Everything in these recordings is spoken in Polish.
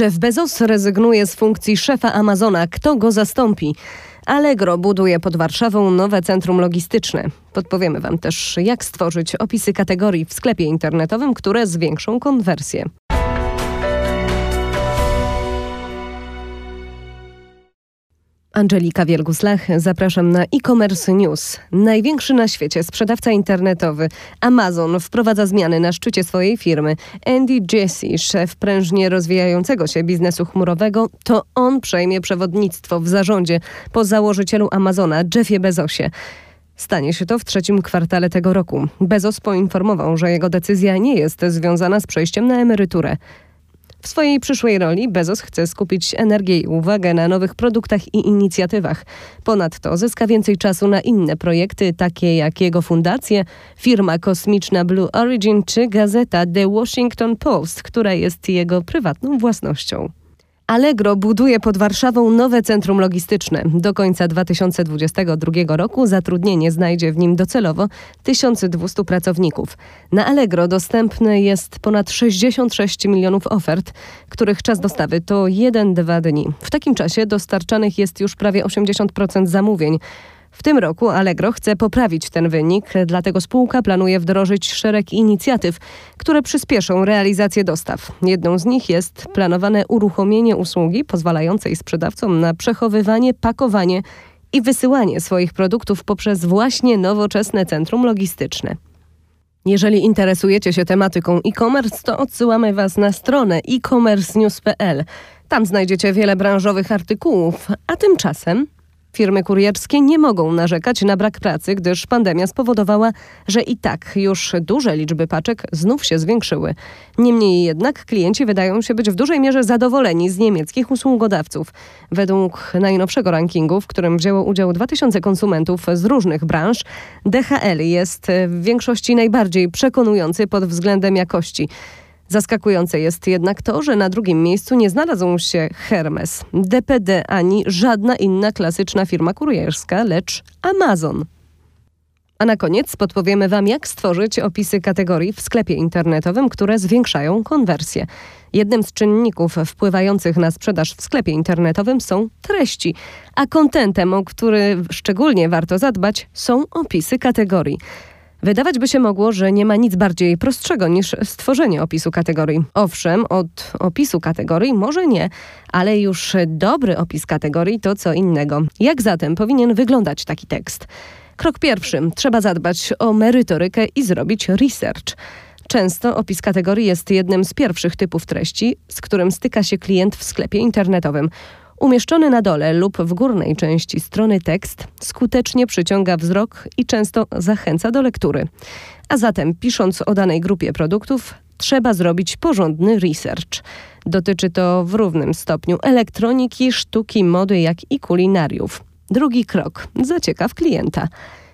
Jeff Bezos rezygnuje z funkcji szefa Amazona. Kto go zastąpi? Allegro buduje pod Warszawą nowe centrum logistyczne. Podpowiemy Wam też, jak stworzyć opisy kategorii w sklepie internetowym, które zwiększą konwersję. Angelika Wielguslach, zapraszam na e-commerce news. Największy na świecie sprzedawca internetowy Amazon wprowadza zmiany na szczycie swojej firmy. Andy Jassy, szef prężnie rozwijającego się biznesu chmurowego, to on przejmie przewodnictwo w zarządzie po założycielu Amazona Jeffie Bezosie. Stanie się to w trzecim kwartale tego roku. Bezos poinformował, że jego decyzja nie jest związana z przejściem na emeryturę. W swojej przyszłej roli Bezos chce skupić energię i uwagę na nowych produktach i inicjatywach. Ponadto zyska więcej czasu na inne projekty, takie jak jego fundacje, firma kosmiczna Blue Origin czy gazeta The Washington Post, która jest jego prywatną własnością. Allegro buduje pod Warszawą nowe centrum logistyczne. Do końca 2022 roku zatrudnienie znajdzie w nim docelowo 1200 pracowników. Na Allegro dostępne jest ponad 66 milionów ofert, których czas dostawy to 1-2 dni. W takim czasie dostarczanych jest już prawie 80% zamówień. W tym roku Allegro chce poprawić ten wynik, dlatego spółka planuje wdrożyć szereg inicjatyw, które przyspieszą realizację dostaw. Jedną z nich jest planowane uruchomienie usługi pozwalającej sprzedawcom na przechowywanie, pakowanie i wysyłanie swoich produktów poprzez właśnie nowoczesne centrum logistyczne. Jeżeli interesujecie się tematyką e-commerce, to odsyłamy Was na stronę e-commercenews.pl. Tam znajdziecie wiele branżowych artykułów, a tymczasem Firmy kurierskie nie mogą narzekać na brak pracy, gdyż pandemia spowodowała, że i tak już duże liczby paczek znów się zwiększyły. Niemniej jednak klienci wydają się być w dużej mierze zadowoleni z niemieckich usługodawców. Według najnowszego rankingu, w którym wzięło udział 2000 konsumentów z różnych branż, DHL jest w większości najbardziej przekonujący pod względem jakości. Zaskakujące jest jednak to, że na drugim miejscu nie znalazł się Hermes, DPD ani żadna inna klasyczna firma kurierska, lecz Amazon. A na koniec podpowiemy Wam, jak stworzyć opisy kategorii w sklepie internetowym, które zwiększają konwersję. Jednym z czynników wpływających na sprzedaż w sklepie internetowym są treści, a kontentem, o który szczególnie warto zadbać, są opisy kategorii. Wydawać by się mogło, że nie ma nic bardziej prostszego niż stworzenie opisu kategorii. Owszem, od opisu kategorii może nie, ale już dobry opis kategorii to co innego. Jak zatem powinien wyglądać taki tekst? Krok pierwszy. Trzeba zadbać o merytorykę i zrobić research. Często opis kategorii jest jednym z pierwszych typów treści, z którym styka się klient w sklepie internetowym. Umieszczony na dole lub w górnej części strony tekst skutecznie przyciąga wzrok i często zachęca do lektury. A zatem, pisząc o danej grupie produktów, trzeba zrobić porządny research. Dotyczy to w równym stopniu elektroniki, sztuki, mody, jak i kulinariów. Drugi krok zaciekaw klienta.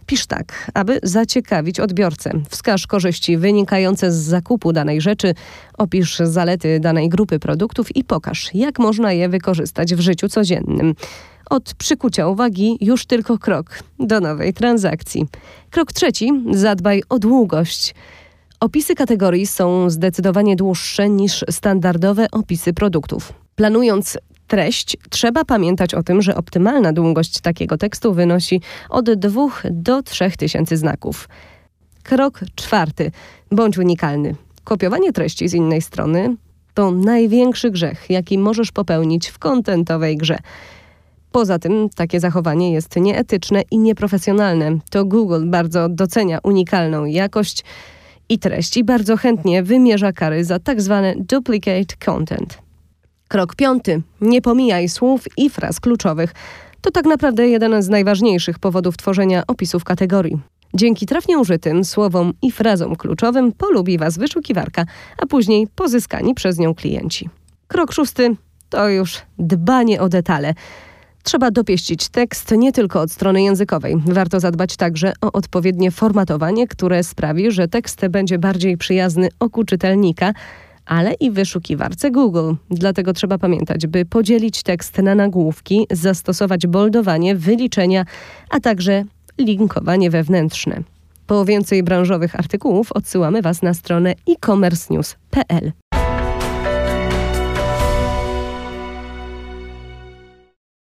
Pisz tak, aby zaciekawić odbiorcę. Wskaż korzyści wynikające z zakupu danej rzeczy, opisz zalety danej grupy produktów i pokaż, jak można je wykorzystać w życiu codziennym. Od przykucia uwagi już tylko krok do nowej transakcji. Krok trzeci: zadbaj o długość. Opisy kategorii są zdecydowanie dłuższe niż standardowe opisy produktów. Planując treść, trzeba pamiętać o tym, że optymalna długość takiego tekstu wynosi od 2 do 3 tysięcy znaków. Krok czwarty. Bądź unikalny. Kopiowanie treści z innej strony to największy grzech, jaki możesz popełnić w kontentowej grze. Poza tym takie zachowanie jest nieetyczne i nieprofesjonalne. To Google bardzo docenia unikalną jakość i treść i bardzo chętnie wymierza kary za tak zwane duplicate content. Krok piąty. Nie pomijaj słów i fraz kluczowych. To tak naprawdę jeden z najważniejszych powodów tworzenia opisów kategorii. Dzięki trafnie użytym słowom i frazom kluczowym polubi Was wyszukiwarka, a później pozyskani przez nią klienci. Krok szósty to już dbanie o detale. Trzeba dopieścić tekst nie tylko od strony językowej. Warto zadbać także o odpowiednie formatowanie, które sprawi, że tekst będzie bardziej przyjazny oku czytelnika, ale i wyszukiwarce Google. Dlatego trzeba pamiętać, by podzielić tekst na nagłówki, zastosować boldowanie, wyliczenia, a także linkowanie wewnętrzne. Po więcej branżowych artykułów odsyłamy Was na stronę e-commercenews.pl.